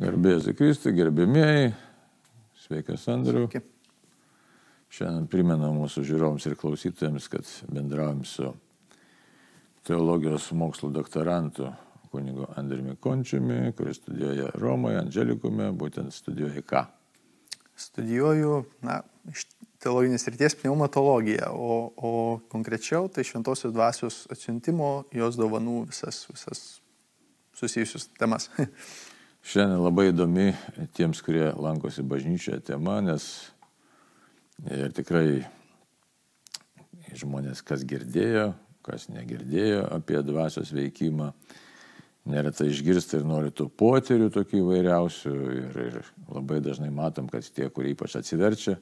Garbėsiu Kristui, gerbėmėjai, sveikas Andriu. Sveiki. Šiandien primenu mūsų žiūrovams ir klausytojams, kad bendravom su teologijos mokslo doktorantu kunigu Andriumi Končiumi, kuris studijuoja Romoje, Andželikume, būtent studijuoja ką? Studijuoju, na, iš teologinės ryties pneumatologiją, o, o konkrečiau tai šventosios dvasios atsiuntimo, jos dovanų visas, visas susijusius temas. Šiandien labai įdomi tiems, kurie lankosi bažnyčioje tema, nes ir tikrai žmonės, kas girdėjo, kas negirdėjo apie dvasios veikimą, neretai išgirsta ir nori tų poterių tokių įvairiausių ir, ir labai dažnai matom, kad tie, kurie ypač atsiverčia,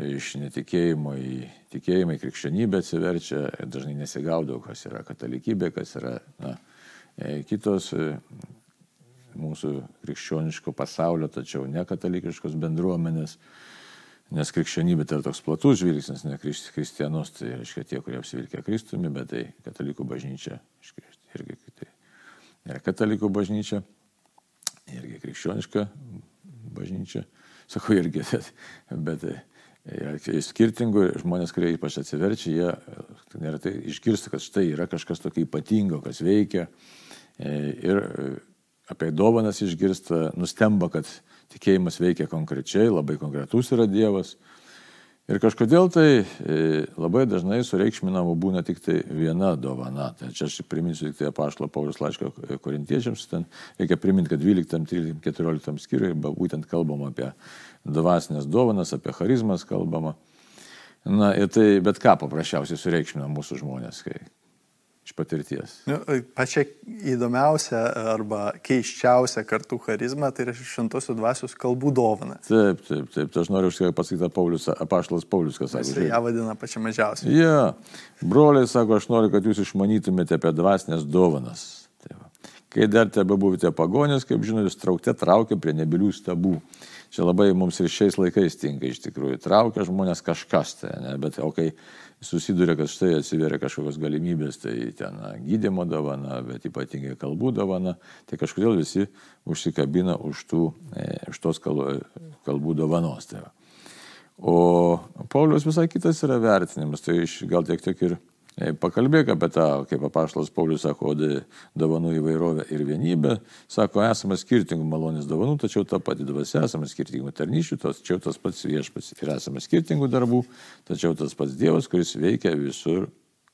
iš netikėjimo į tikėjimą, į krikščionybę atsiverčia, dažnai nesigaudo, kas yra katalikybė, kas yra na, e, kitos mūsų krikščioniško pasaulio, tačiau ne katalikiškos bendruomenės. Nes krikščionybė tai yra toks platus žvilgsnis, ne kristianus, tai reiškia tie, kurie apsivilkia Kristumi, bet tai katalikų bažnyčia, irgi tai yra katalikų bažnyčia, irgi krikščioniška bažnyčia, sakau irgi, bet, skirtingų žmonės, kurie ypač atsiverčia, jie neretai išgirsta, kad štai yra kažkas tokio ypatingo, kas veikia ir apie dovanas išgirsta, nustemba, kad tikėjimas veikia konkrečiai, labai konkretus yra Dievas. Ir kažkodėl tai e, labai dažnai sureikšminama būna tik tai viena dovana. Tai čia aš priminsiu tik tai apaštalo Paulius laiško korintiečiams, ten reikia priminti, kad 12, 13, 14 skyriui būtent kalbama apie dvasinės dovanas, apie charizmas kalbama. Na ir tai bet ką paprasčiausiai sureikšmina mūsų žmonės, kai, iš patirties. Nu, pačia įdomiausia arba keiščiausia kartų charizma tai yra šventosios dvasios kalbų dovana. Taip, taip, taip. Tai aš noriu užsikai pasakyti Paulius, apaštalas Paulius, kas sako. Jis ją vadina pačia mažiausia. Ja, broliai sako, aš noriu, kad jūs išmanytumėte apie dvasinės dovanas. Kai dar tebe buvote pagonės, kaip žinote, jūs traukte traukė prie nebilių stabų. Čia labai mums ir šiais laikais tinka iš tikrųjų. Traukia žmonės kažkas, tai, ne? bet o kai susiduria, kad štai atsiveria kažkokios galimybės, tai ten gydimo dovana, bet ypatingai kalbų dovana, tai kažkodėl visi užsikabina už, tų, e, už tos kalbų dovanos. Tai o Paulius visai kitas yra vertinimas, tai gal tiek tiek ir Pakalbėk apie tą, kaip apaštalas Paulius sako, dovanų įvairovę ir vienybę. Sako, esame skirtingų malonės dovanų, tačiau ta pati dvasia, esame skirtingų tarnyšių, tačiau tas pats viešpats. Ir esame skirtingų darbų, tačiau tas pats Dievas, kuris veikia visur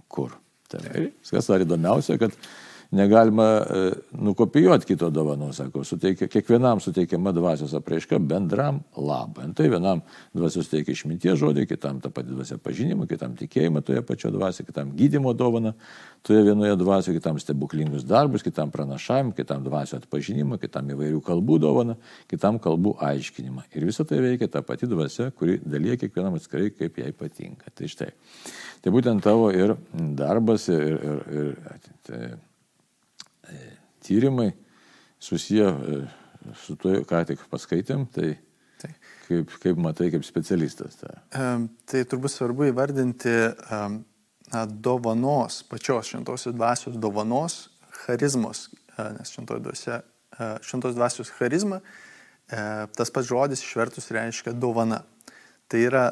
kur. Tai kas dar įdomiausia, kad negalima e, nukopijuoti kito dovanų, sako, suteikia, kiekvienam suteikiama dvasios apraiška bendram labui. Tai vienam dvasios teikia išminties žodį, kitam tą patį dvasią pažinimą, kitam tikėjimą toje pačioje dvasioje, kitam gydimo dovaną toje vienoje dvasioje, kitam stebuklingus darbus, kitam pranašavimą, kitam dvasio atpažinimą, kitam įvairių kalbų dovaną, kitam kalbų aiškinimą. Ir visą tai veikia ta pati dvasia, kuri dalyja kiekvienam atskirai, kaip jai patinka. Tai štai. Tai būtent tavo ir darbas ir, ir, ir tai, tyrimai susiję e, su tuo, ką tik paskaitėm, tai. Kaip, kaip matai, kaip specialistas. Ta. Um, tai turbūt svarbu įvardinti na, dovanos, pačios šventosios dvasios dovanos, charizmos, uh, nes šventos uh, šventos dvasios charizma, tas pats žodis išvertus reiškia dovana. Tai yra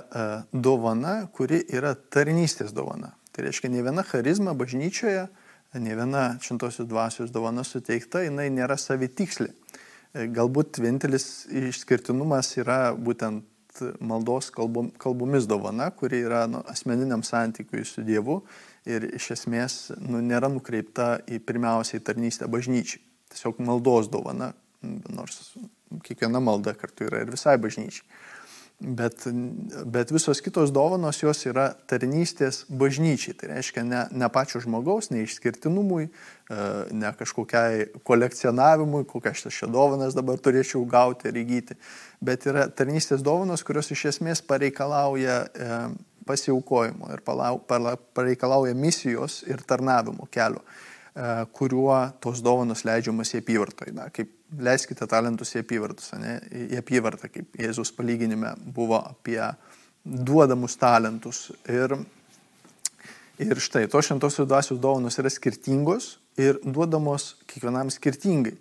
dovana, kuri yra tarnystės dovana. Tai reiškia, ne viena charizma bažnyčioje uh, ne viena šventosios dvasios dovana suteikta, jinai nėra savitikslė. E, galbūt vienintelis išskirtinumas yra būtent maldos kalbom, kalbomis dovana, kuri yra nu, asmeniniam santykiui su Dievu ir iš esmės nu, nėra nukreipta į pirmiausiai tarnystę bažnyčiai. Tiesiog maldos dovana, nors kiekviena malda kartu yra ir visai bažnyčiai. Bet, bet visos kitos dovanos jos yra tarnystės bažnyčiai. Tai reiškia ne, ne pačio žmogaus, ne išskirtinumui, e, ne kažkokiai kolekcionavimui, kokias čia dovanas dabar turėčiau gauti ir įgyti, bet yra tarnystės dovanos, kurios iš esmės pareikalauja e, pasiaukojimo ir pareikalauja misijos ir tarnavimo kelio, e, kuriuo tos dovanos leidžiamas į apyvartą. Kaip leiskite talentus į apyvartus, ne, į apyvartą, kaip Jėzus palyginime buvo apie duodamus talentus. Ir, ir štai, tos šventosios dvasios dovanos yra skirtingos ir duodamos kiekvienam skirtingai.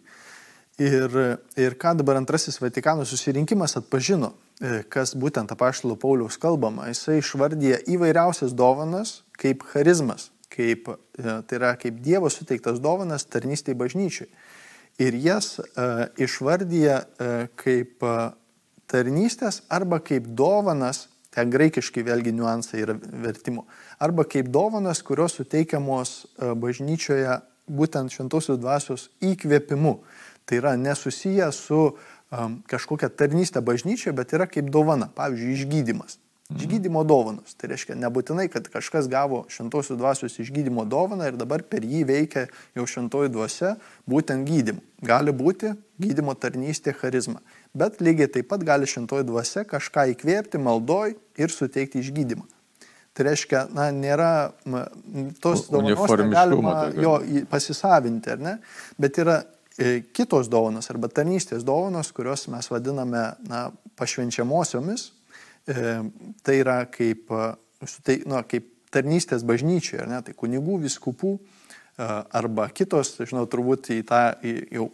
Ir, ir ką dabar antrasis Vatikano susirinkimas atpažino, e, kas būtent apaštalo Pauliaus kalbama, jisai išvardyja įvairiausias dovanas kaip charizmas, kaip, e, tai yra kaip Dievo suteiktas dovanas tarnystėje bažnyčiai. Ir jas uh, išvardyja uh, kaip uh, tarnystės arba kaip dovanas, ten graikiškai vėlgi niuansai yra vertimo, arba kaip dovanas, kurios suteikiamos bažnyčioje būtent šventosios dvasios įkvėpimu. Tai yra nesusiję su um, kažkokia tarnystė bažnyčioje, bet yra kaip dovana, pavyzdžiui, išgydymas. Išgydymo dovanos. Tai reiškia, nebūtinai, kad kažkas gavo šventosios dvasios išgydymo dovaną ir dabar per jį veikia jau šventoji dvasia būtent gydymu. Gali būti gydymo tarnystė charizma. Bet lygiai taip pat gali šventoji dvasia kažką įkvėpti maldoj ir suteikti išgydymą. Tai reiškia, na, nėra tos dovanos negalima jo pasisavinti, ar ne? Bet yra e, kitos dovanos arba tarnystės dovanos, kurios mes vadiname, na, pašvenčiamosiomis. E, tai yra kaip, tai, na, kaip tarnystės bažnyčioje, ne? Tai kunigų, viskupų e, arba kitos, žinau, turbūt į tą į, jau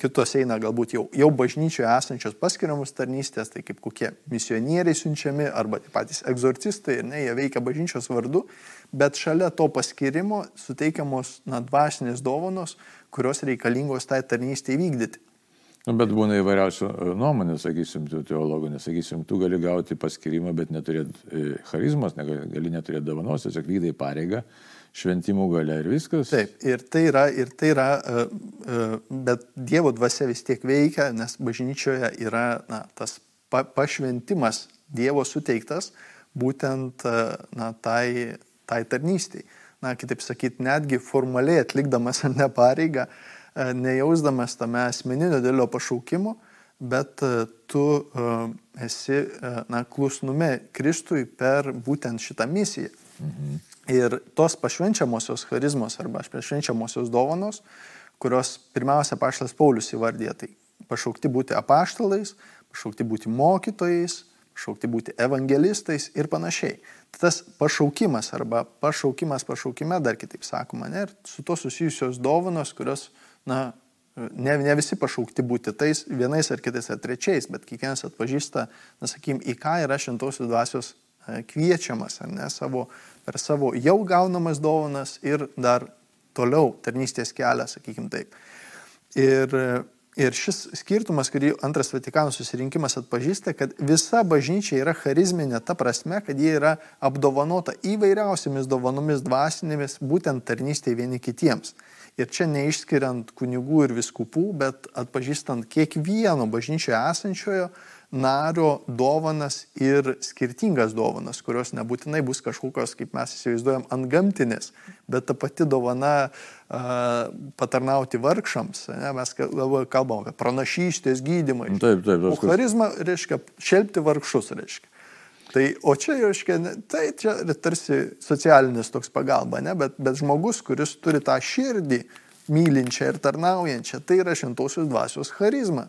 kitos eina galbūt jau, jau bažnyčioje esančios paskiriamus tarnystės, tai kaip kokie misionieriai siunčiami arba patys egzorcistai, ne, jie veikia bažnyčios vardu, bet šalia to paskirimo suteikiamos na, dvasinės dovanos, kurios reikalingos tai tarnystė įvykdyti. Nu, bet būna įvairiausių e, nuomonių, sakysim, tų teologų, nesakysim, tu gali gauti paskirimą, bet neturėti e, charizmas, gali neturėti dovanos, tiesiog vykdai pareigą šventimų gale ir viskas. Taip, ir tai yra, ir tai yra e, bet Dievo dvasia vis tiek veikia, nes bažnyčioje yra na, tas pa, pašventimas Dievo suteiktas būtent na, tai, tai tarnystiai. Na, kitaip sakyti, netgi formaliai atlikdamas ar ne pareigą, nejausdamas tame asmeninio dėlio pašaukimo, bet tu esi na, klusnume Kristui per būtent šitą misiją. Mhm. Ir tos pašvenčiamosios charizmos arba pašvenčiamosios dovanos, kurios pirmiausia paštas Paulius įvardė, tai pašaukti būti apaštalais, pašaukti būti mokytojais, pašaukti būti evangelistais ir panašiai. Tas pašaukimas arba pašaukimas pašaukime, dar kitaip sakoma, ne, ir su to susijusios dovanos, kurios, na, ne, ne visi pašaukti būti tais vienais ar kitais ar trečiais, bet kiekvienas atpažįsta, na, sakykim, į ką yra šventosios dvasios e, kviečiamas, ne, savo per savo jau gaunamas dovanas ir dar toliau tarnystės kelią, sakykime taip. Ir, ir šis skirtumas, kurį antras Vatikano susirinkimas atpažįsta, kad visa bažnyčia yra charizminė ta prasme, kad jie yra apdovanota įvairiausiamis dovanomis dvasinėmis, būtent tarnystėje vieni kitiems. Ir čia neišskiriant kunigų ir viskupų, bet atpažįstant kiekvieno bažnyčioje esančiojo nario dovanas ir skirtingas dovanas, kurios nebūtinai bus kažkokios, kaip mes įsivaizduojam, antgamtinės, bet ta pati dovana uh, patarnauti vargšams. Ne, mes kalbam apie pranašystės gydymą. Taip, taip. O charizma reiškia šelbti vargšus, reiškia. Tai, o čia, reiškia, tai čia tarsi socialinis toks pagalba, ne, bet, bet žmogus, kuris turi tą širdį mylinčią ir tarnaujančią, tai yra šventosios dvasios charizma.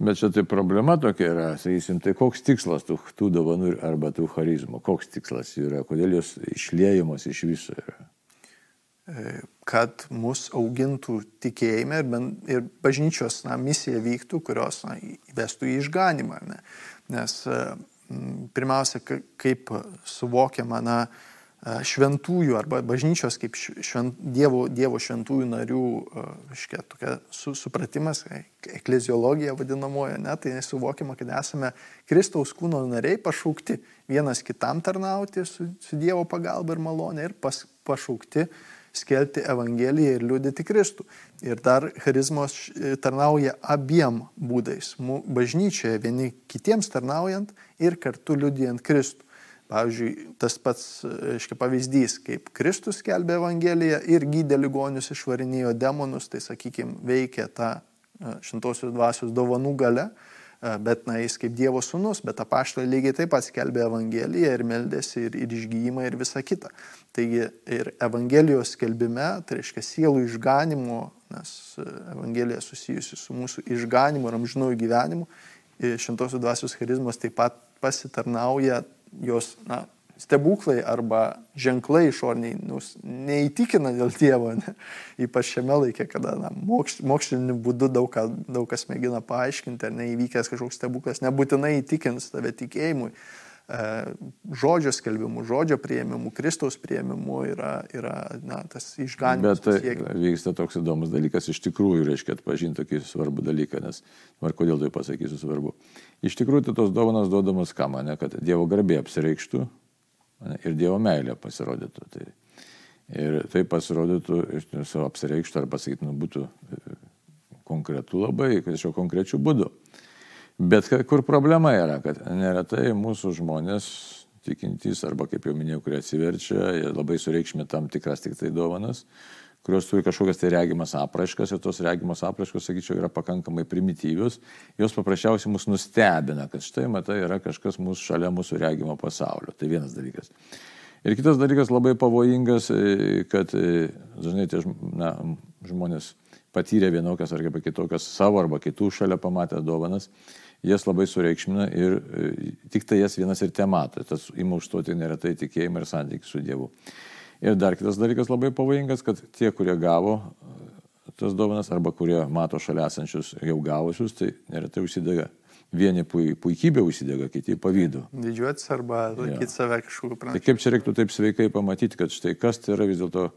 Bet čia tai problema tokia yra, sakysim, tai koks tikslas tų, tų dovanų arba tų charizmų, koks tikslas yra, kodėl jos išliejamos iš viso yra? E, kad mus augintų tikėjime ir, ir bažnyčios na, misija vyktų, kurios na, įvestų į išganimą. Ne? Nes e, pirmiausia, kaip suvokiama, na, šventųjų arba bažnyčios kaip švent, dievo, dievo šventųjų narių škia, tokia su, supratimas, ekleziologija vadinamoja, ne, tai nesuvokiama, kad esame Kristaus kūno nariai pašaukti vienas kitam tarnauti su, su Dievo pagalba ir malonė ir pas, pašaukti skelbti Evangeliją ir liūdėti Kristų. Ir dar charizmos tarnauja abiem būdais. Bažnyčioje vieni kitiems tarnaujant ir kartu liūdėjant Kristų. Pavyzdžiui, tas pats, aiškiai, pavyzdys, kaip Kristus skelbė Evangeliją ir gydė ligonius, išvarinėjo demonus, tai, sakykime, veikia ta e, šintosios dvasios dovanų gale, e, bet, na, jis kaip Dievo sūnus, bet apaštalai lygiai taip pat skelbė Evangeliją ir meldėsi ir, ir išgyjimą ir visą kitą. Taigi ir Evangelijos skelbime, tai reiškia sielų išganimo, nes Evangelija susijusi su mūsų išganimu ir amžinųjų gyvenimu, šintosios dvasios charizmas taip pat pasitarnauja jos na, stebuklai arba ženklai išorniai nu, neįtikina dėl Dievo, ne? ypač šiame laikė, kada na, moks, moksliniu būdu daug, ką, daug kas mėgina paaiškinti, ar neįvykęs kažkoks stebuklas, nebūtinai įtikins tave tikėjimui. E, žodžio skelbimu, žodžio prieimimu, Kristaus prieimimu yra, yra na, tas išganimas. Bet tai vyksta toks įdomus dalykas, iš tikrųjų reiškia atpažinti tokį svarbų dalyką, nes, ar kodėl tai pasakysiu svarbu. Iš tikrųjų, tai tos dovanos duodamas ką mane, kad Dievo garbė apsireikštų ir Dievo meilė pasirodytų. Tai, ir tai pasirodytų, savo apsireikštų ar pasakyti, nu, būtų e, konkretų labai, kažkokiu konkrečiu būdu. Bet kur problema yra, kad neretai mūsų žmonės tikintys, arba kaip jau minėjau, kurie atsiverčia, labai sureikšmė tam tikras tik tai dovanas, kurios turi kažkokias tai regimas apraiškas ir tos regimos apraiškos, sakyčiau, yra pakankamai primityvios, jos paprasčiausiai mus nustebina, kad štai, matai, yra kažkas mūsų šalia mūsų regimo pasaulio. Tai vienas dalykas. Ir kitas dalykas labai pavojingas, e, kad e, dažnai tie na, žmonės patyrė vienokias ar kitokias savo arba kitų šalia pamatę dovanas, jas labai sureikšmina ir e, tik tai jas vienas ir te mato. Tas ima užstoti neretai tikėjimą ir santykių su Dievu. Ir dar kitas dalykas labai pavojingas, kad tie, kurie gavo e, tas dovanas arba kurie mato šalia esančius jau gavusius, tai neretai užsidega. Vieni puikybė užsidega, kiti pavydu. Didžiuotis arba laikyti ja. save kažkokiu pranašu. Tai kaip čia reiktų taip sveikai pamatyti, kad štai kas tai yra vis dėlto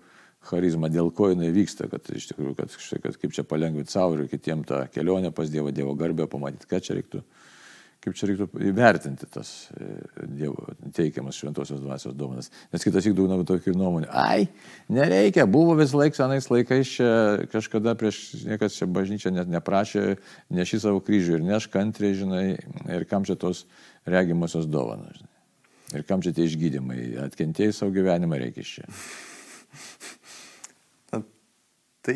charizma, dėl ko jinai vyksta, kad iš tikrųjų, kad, štai, kad kaip čia palengvinti savo ir kitiem tą kelionę pas Dievo, Dievo garbę, pamatyti, ką čia reiktų kaip čia reiktų įvertinti tas e, Dievo teikiamas šventosios dvasios dovanas. Nes kitas įk daugna tokių nuomonių. Ai, nereikia, buvo vis laik senais laikais čia kažkada prieš niekas čia bažnyčia net neprašė, neši savo kryžių ir neš kantriai, žinai, ir kam čia tos regimosios dovanos. Žinai. Ir kam čia tie išgydymai, atkentėjai savo gyvenimą reikia čia. Tai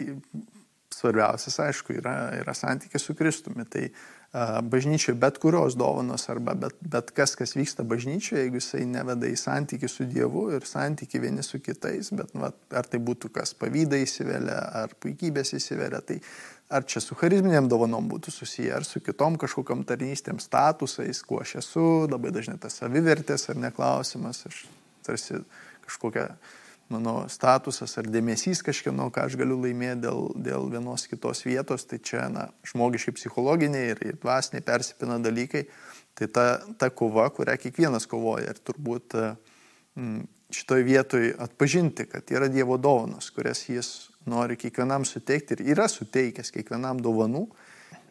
svarbiausias, aišku, yra, yra santykis su Kristumi. Tai uh, bažnyčioje bet kurios dovanos arba bet, bet kas, kas vyksta bažnyčioje, jeigu jisai neveda į santykių su Dievu ir santykių vieni su kitais, bet va, ar tai būtų kas pavydai įsivelia, ar puikybės įsivelia, tai ar čia su charizminiam dovanom būtų susiję, ar su kitom kažkokiam tarnystėm statusais, kuo aš esu, labai dažnai tas savivertės ar neklausimas, aš tarsi kažkokią mano statusas ar dėmesys kažkieno, ką aš galiu laimėti dėl, dėl vienos kitos vietos, tai čia na, žmogiškai psichologiniai ir, dvasiniai persipina dalykai. Tai ta, ta kova, kurią kiekvienas kovoja ir turbūt mm, šitoj vietoj atpažinti, kad yra Dievo dovanos, kurias jis nori kiekvienam suteikti ir yra suteikęs kiekvienam dovanų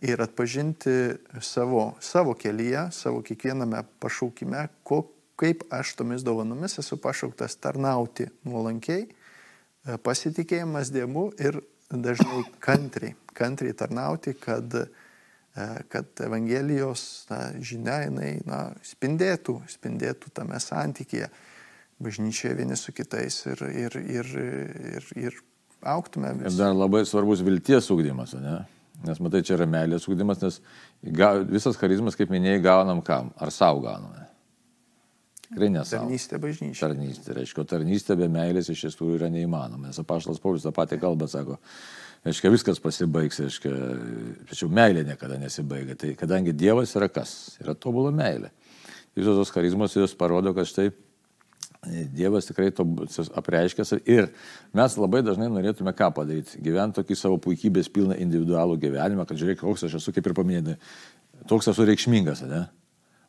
ir atpažinti savo, savo kelyje, savo kiekviename pašaukime, kok, kaip aš tomis dovanomis esu pašauktas tarnauti nuolankiai, e, pasitikėjimas Dievu ir dažnai kantriai, kantriai tarnauti, kad, e, kad Evangelijos na, žinia jinai na, spindėtų, spindėtų tame santykėje bažnyčioje vieni su kitais ir, ir, ir, ir, ir auktume. Vis. Ir dar labai svarbus vilties ūkdymas, ne? Nes matai, čia yra meilės ūkdymas, nes visas charizmas, kaip minėjai, gaunam kam? Ar savo gauname? Tikrai nesąmonė. Tarnystė bažnyčia. Tarnystė, reiškia, tarnystė be meilės iš tiesų yra neįmanoma. Nes apaštalas Paulius tą patį kalbą sako, reiškia, viskas pasibaigs, reiškia, tačiau meilė niekada nesibaigia. Tai kadangi Dievas yra kas? Yra tobulą meilė. Visos tos charizmos jos parodo, kad štai Dievas tikrai to apreiškęs ir mes labai dažnai norėtume ką padaryti. Gyventi tokį savo puikybės pilną individualų gyvenimą, kad žiūrėk, koks aš esu, kaip ir paminėjai, toks esu reikšmingas, ne?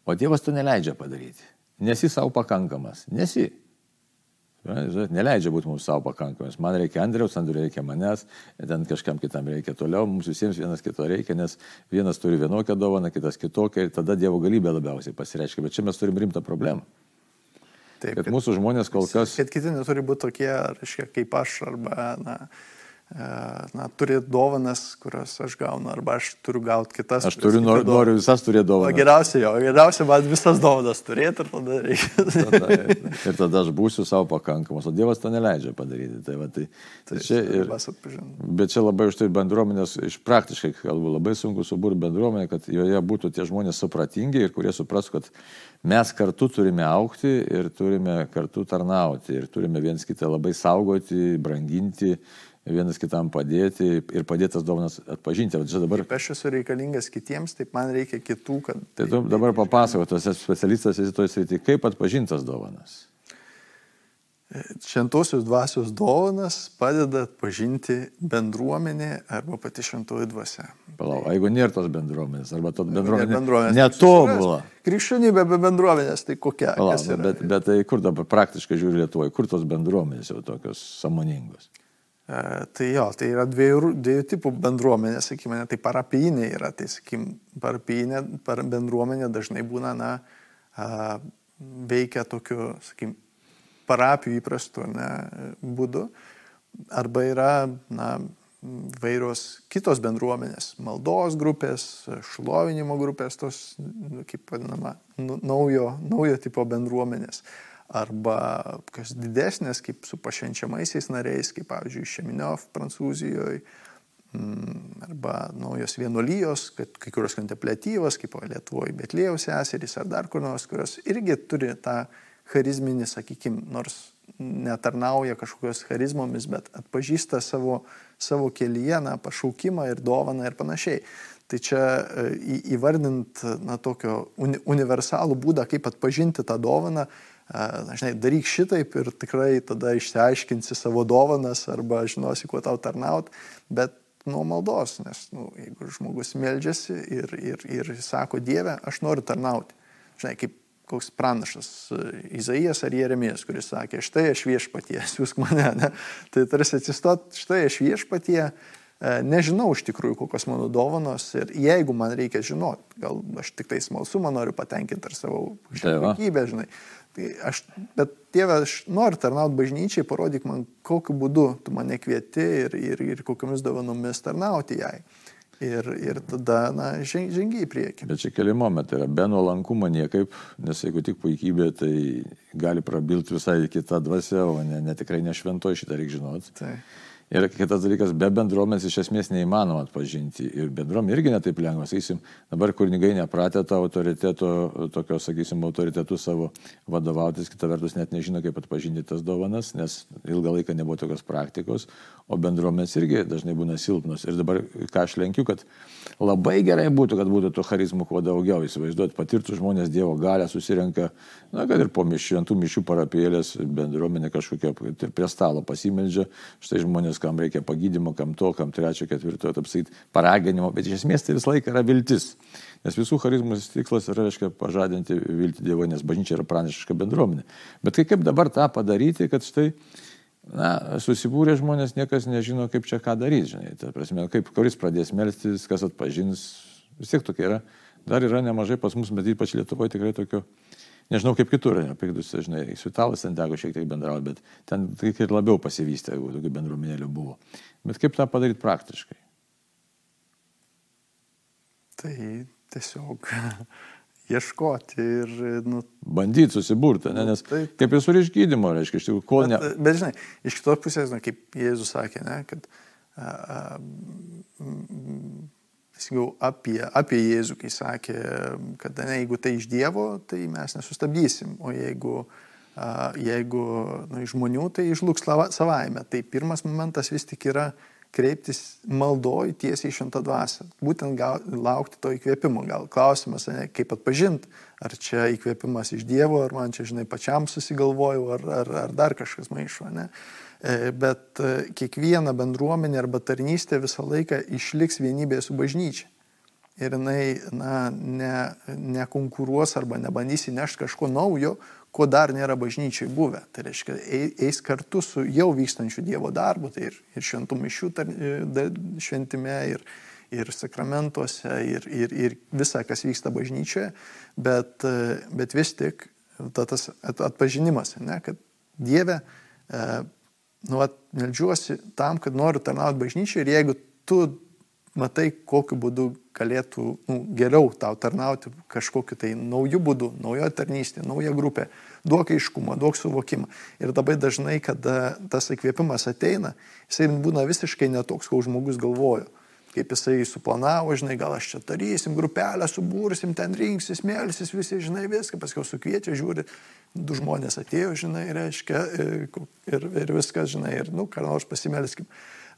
O Dievas to neleidžia padaryti. Nesi savo pakankamas. Nesi. Neleidžia būti mums savo pakankamas. Man reikia Andriaus, Andriui reikia manęs, ten kažkam kitam reikia toliau, mums visiems vienas kito reikia, nes vienas turi vienokią dovaną, kitas kitokią ir tada Dievo galybė labiausiai pasireiškia. Bet čia mes turim rimtą problemą. Taip, kad, kad mūsų žmonės kol kas. Kad kiti neturi būti tokie, reiškia, kaip aš, arba, na, na, turi dovanas, kurias aš gaunu, arba aš turiu gauti kitas. Aš turiu, nor, noriu visas turėti dovanas. O geriausia jo, geriausia man visas dovanas turėti ir tada reikia. tada, ir tada aš būsiu savo pakankamas, o Dievas to neleidžia padaryti. Tai, va, tai, tai, tai čia ir, bet čia labai už tai bendruomenės, iš praktiškai kalbu, labai sunku suburti bendruomenę, kad joje būtų tie žmonės supratingi ir kurie suprastų, kad mes kartu turime aukti ir turime kartu tarnauti ir turime viens kitą labai saugoti, branginti vienas kitam padėti ir padėtas dovanas atpažinti. Dabar... Kaip aš esu reikalingas kitiems, taip man reikia kitų, kad... Tai tu dabar papasako, tas specialistas esi toj srity, kaip atpažintas dovanas. šventosios dvasios dovanas padeda atpažinti bendruomenė arba pati šventoji dvasia. Palau, jeigu nėra tos bendruomenės, arba tos Bendruomenė, bendruomenės tai netobula. Krikščionybė be bendruomenės, tai kokia? Yra? bet, bet tai kur dabar praktiškai žiūri Lietuvoje, kur tos bendruomenės jau tokios samoningos? E, tai jo, tai yra dviejų, dviejų tipų bendruomenė, sakykime, tai parapijinė yra, tai sakykime, parapijinė par bendruomenė dažnai būna, na, a, veikia tokiu, sakykime, parapijų įprastu ne, būdu, arba yra, na, vairios kitos bendruomenės, maldos grupės, šlovinimo grupės, tos, nu, kaip vadinama, nu- naujo, naujo tipo bendruomenės arba kas didesnės, kaip su pašvenčiamaisiais nariais, kaip pavyzdžiui Šeminiov Prancūzijoje, mm, arba naujos vienuolijos, kad kai kurios kontemplatyvos, kaip Lietuvoje Betlėjaus seserys ar dar kur nors, kurios irgi turi tą charizminį, sakykime, nors netarnauja kažkokios charizmomis, bet atpažįsta savo, savo kelyje, na, pašaukimą ir dovaną ir panašiai. Tai čia e, įvardint, na, tokio uni, universalų būdą, kaip atpažinti tą dovaną, žinai, daryk šitaip ir tikrai tada išsiaiškinsi savo dovanas arba žinosi, kuo tau tarnaut, bet nuo maldos, nes, nu, jeigu žmogus meldžiasi ir, ir, ir sako, Dieve, aš noriu tarnauti. Žinai, kaip koks pranašas e, Izaijas ar Jeremijas, kuris sakė, štai aš viešpatie, siūsk mane, ne? tai tarsi atsistot, štai aš viešpatie, e, nežinau iš tikrųjų, kokios mano dovanos ir jeigu man reikia žinot, gal aš tik tai smalsumą noriu patenkinti ar savo Tai kokybę, žinai. Tai aš, bet tėve, aš noriu tarnauti bažnyčiai, parodyk man, kokiu būdu tu mane kvieti ir, ir, ir kokiamis dovanomis tarnauti jai. Ir, ir tada, na, žen- žengi į priekį. Bet čia keli momentai yra, be nuolankumo niekaip, nes jeigu tik puikybė, tai gali prabilti visai kita dvasia, o ne, ne tikrai ne šventoji, šitą reikia žinoti. Tai. Ir kitas dalykas, be bendruomenės iš esmės neįmanoma atpažinti. Ir bendruomenė irgi netaip lengva. Sakysim, dabar kunigai nepratę to autoriteto, tokio, sakysim, autoritetu savo vadovautis, kita vertus net nežino, kaip atpažinti tas dovanas, nes ilgą laiką nebuvo tokios praktikos, o bendruomenės irgi dažnai būna silpnos. Ir dabar, ką aš lenkiu, kad labai gerai būtų, kad būtų to charizmų kuo daugiau. Įsivaizduot, patirtų žmonės Dievo galę susirenka, na, kad ir po mišių, šventų mišių parapėlės bendruomenė kažkokia prie stalo pasimeldžia, štai žmonės, kam reikia pagydymo, kam to, kam trečio, ketvirto, taip sakyti, paraginimo, bet iš esmės tai visą laiką yra viltis. Nes visų charizmų tikslas yra, reiškia, pažadinti viltį Dievo, nes bažnyčia yra pranašiška bendruomenė. Bet tai kaip dabar tą padaryti, kad štai Na, susibūrė žmonės, niekas nežino, kaip čia ką daryti, žinai. Tai prasme, kaip kuris pradės melstis, kas atpažins, vis tiek tokia yra. Dar yra nemažai pas mus, bet ypač Lietuvoje tikrai tokio, nežinau kaip kitur, nepikdus, žinai, su italas ten teko šiek tiek bendrauti, bet ten tik ir labiau pasivystė, jeigu tokių bendruomenėlių buvo. Bet kaip tą padaryti praktiškai? Tai tiesiog ieškoti ir, nu, Bandyti susiburti, ne? nes Taip. kaip ir su išgydymo, reiškia, iš tikrųjų, kol ne... bet, bet žinai, iš kitos pusės, na, kaip Jėzus sakė, ne, kad a, a, sakiau, apie, apie Jėzų, kai sakė, kad ne, jeigu tai iš Dievo, tai mes nesustabdysim, o jeigu, jeigu nu, iš žmonių, tai išlūks savaime. Tai pirmas momentas vis tik yra kreiptis maldoj tiesiai į šimtą dvasę. Būtent gal, laukti to įkvėpimo. Gal klausimas, ne, kaip atpažinti, ar čia įkvėpimas iš Dievo, ar man čia, žinai, pačiam susigalvojau, ar, ar, ar dar kažkas maišo. Ne? E, Bet e, kiekviena bendruomenė arba tarnystė visą laiką išliks vienybėje su bažnyčia. Ir jinai na, ne, nekonkuruos arba nebandys įnešti kažko naujo, ko dar nėra bažnyčiai buvę. Tai reiškia, ei- eis kartu su jau vykstančiu Dievo darbu, tai ir, ir šventų mišių da- šventime, ir, ir sakramentuose, ir, ir, ir visa, kas vyksta bažnyčioje, bet, e, bet vis tik ta, tas at- atpažinimas, ne, kad Dieve, e, nu, at, melžiuosi tam, kad noriu tarnauti bažnyčiai ir jeigu tu matai, kokiu būdu galėtų nu, geriau tau tarnauti kažkokiu tai naujų būdų, naujo tarnystė, nauja grupė, duok aiškumą, duok suvokimą. Ir labai dažnai, kada tas įkvėpimas ateina, jisai būna visiškai netoks, koks žmogus galvojo. Kaip jisai suplanavo, žinai, gal aš čia darysim, grupelę subūrsim, ten rinksis, mėlysis, visi, žinai, viską, paskui sukviečia, žiūri, du žmonės atėjo, žinai, reiškia, ir, ir, ir viskas, žinai, ir, nu, ką nors pasimelskim.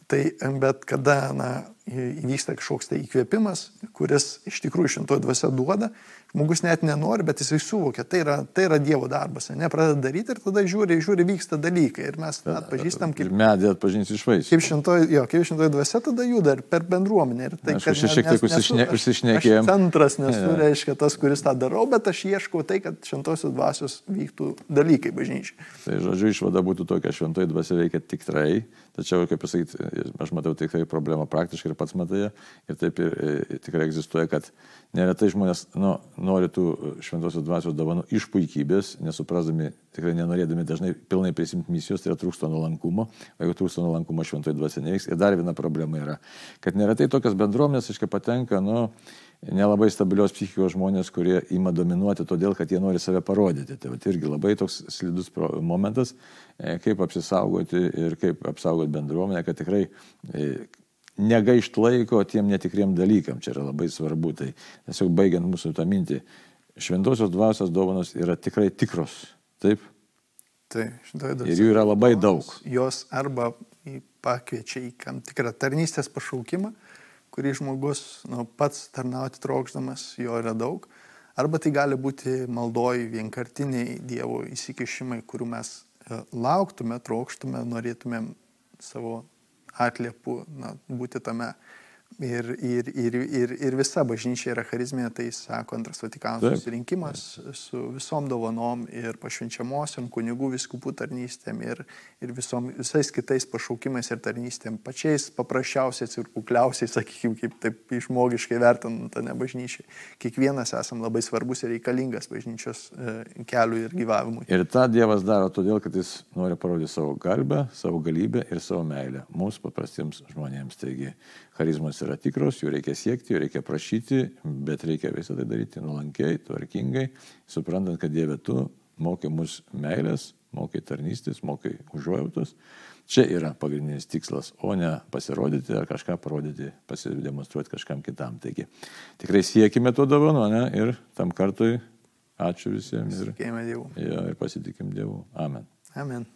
Tai, bet kada, na, įvyksta kažkoks tai įkvėpimas, kuris iš tikrųjų šintoji dvasia duoda, žmogus net nenori, bet jisai suvokia, tai yra, tai yra Dievo darbas, ne, pradeda daryti ir tada žiūri, žiūri, vyksta dalykai ir mes atpažįstam kaip... Medį atpažinti iš vaisių. Kaip šintoji, jo, kaip šintoji dvasia tada juda ir per bendruomenę. Ir tai, aš šiek tiek užsišnekėjau. Centras nesu, reiškia tas, kuris tą darau, bet aš ieškau tai, kad šintosios dvasios vyktų dalykai bažnyčiai. Tai žodžiu, išvada būtų tokia, šventoji dvasia veikia tikrai, tačiau, kaip pasakyti, aš matau tikrai problemą praktiškai ir pats matai, ir taip ir, ir tikrai egzistuoja, kad neretai žmonės nu, nori tų šventosios dvasios dovanų iš puikybės, nesuprasdami, tikrai nenorėdami dažnai pilnai prisimti misijos, tai yra trūksta nuolankumo, o jeigu trūksta nuolankumo šventoji dvasia neveiks. Ir dar viena problema yra, kad neretai tokias bendruomenės, aiškiai, patenka, nu, nelabai stabilios psichikos žmonės, kurie ima dominuoti todėl, kad jie nori save parodyti. Tai vat, irgi labai toks slidus momentas, e, kaip apsisaugoti ir kaip apsaugoti bendruomenę, kad tikrai e, negaišt laiko tiem netikriem dalykam. Čia yra labai svarbu. Tai tiesiog baigiant mūsų tą mintį, šventosios dvasios dovanos yra tikrai tikros. Taip? Tai, ir jų yra labai daug. Jos arba pakviečia į tam tikrą tarnystės pašaukimą, kurį žmogus nu, pats tarnauti trokšdamas, jo yra daug. Arba tai gali būti maldoj vienkartiniai Dievo įsikišimai, kurių mes e, lauktume, trokštume, norėtumėm savo atliepų na, būti tame. Ir, ir, ir, ir, ir visa bažnyčia yra charizminė, tai sako antras Vatikano susirinkimas su visom dovanom ir pašvenčiamosiom kunigų viskupų tarnystėm ir, ir visom, visais kitais pašaukimais ir tarnystėm, pačiais paprasčiausiais ir kukliausiais, sakykime, kaip taip išmogiškai vertinant, ne bažnyčiai. Kiekvienas esam labai svarbus ir reikalingas bažnyčios e, keliui ir gyvavimui. Ir tą Dievas daro todėl, kad jis nori parodyti savo garbę, savo galybę ir savo meilę mums paprastiems žmonėms. Taigi, charizmos yra tikros, jų reikia siekti, jų reikia prašyti, bet reikia visą tai daryti nuolankiai, tvarkingai, suprantant, kad Dieve tu mokai mus meilės, mokai tarnystės, mokai užuojautos. Čia yra pagrindinis tikslas, o ne pasirodyti ar kažką parodyti, pasidemonstruoti kažkam kitam. Taigi tikrai siekime to dovano, ne? Ir tam kartui ačiū visiems. Ir, ja, ir pasitikim Dievu. Amen. Amen.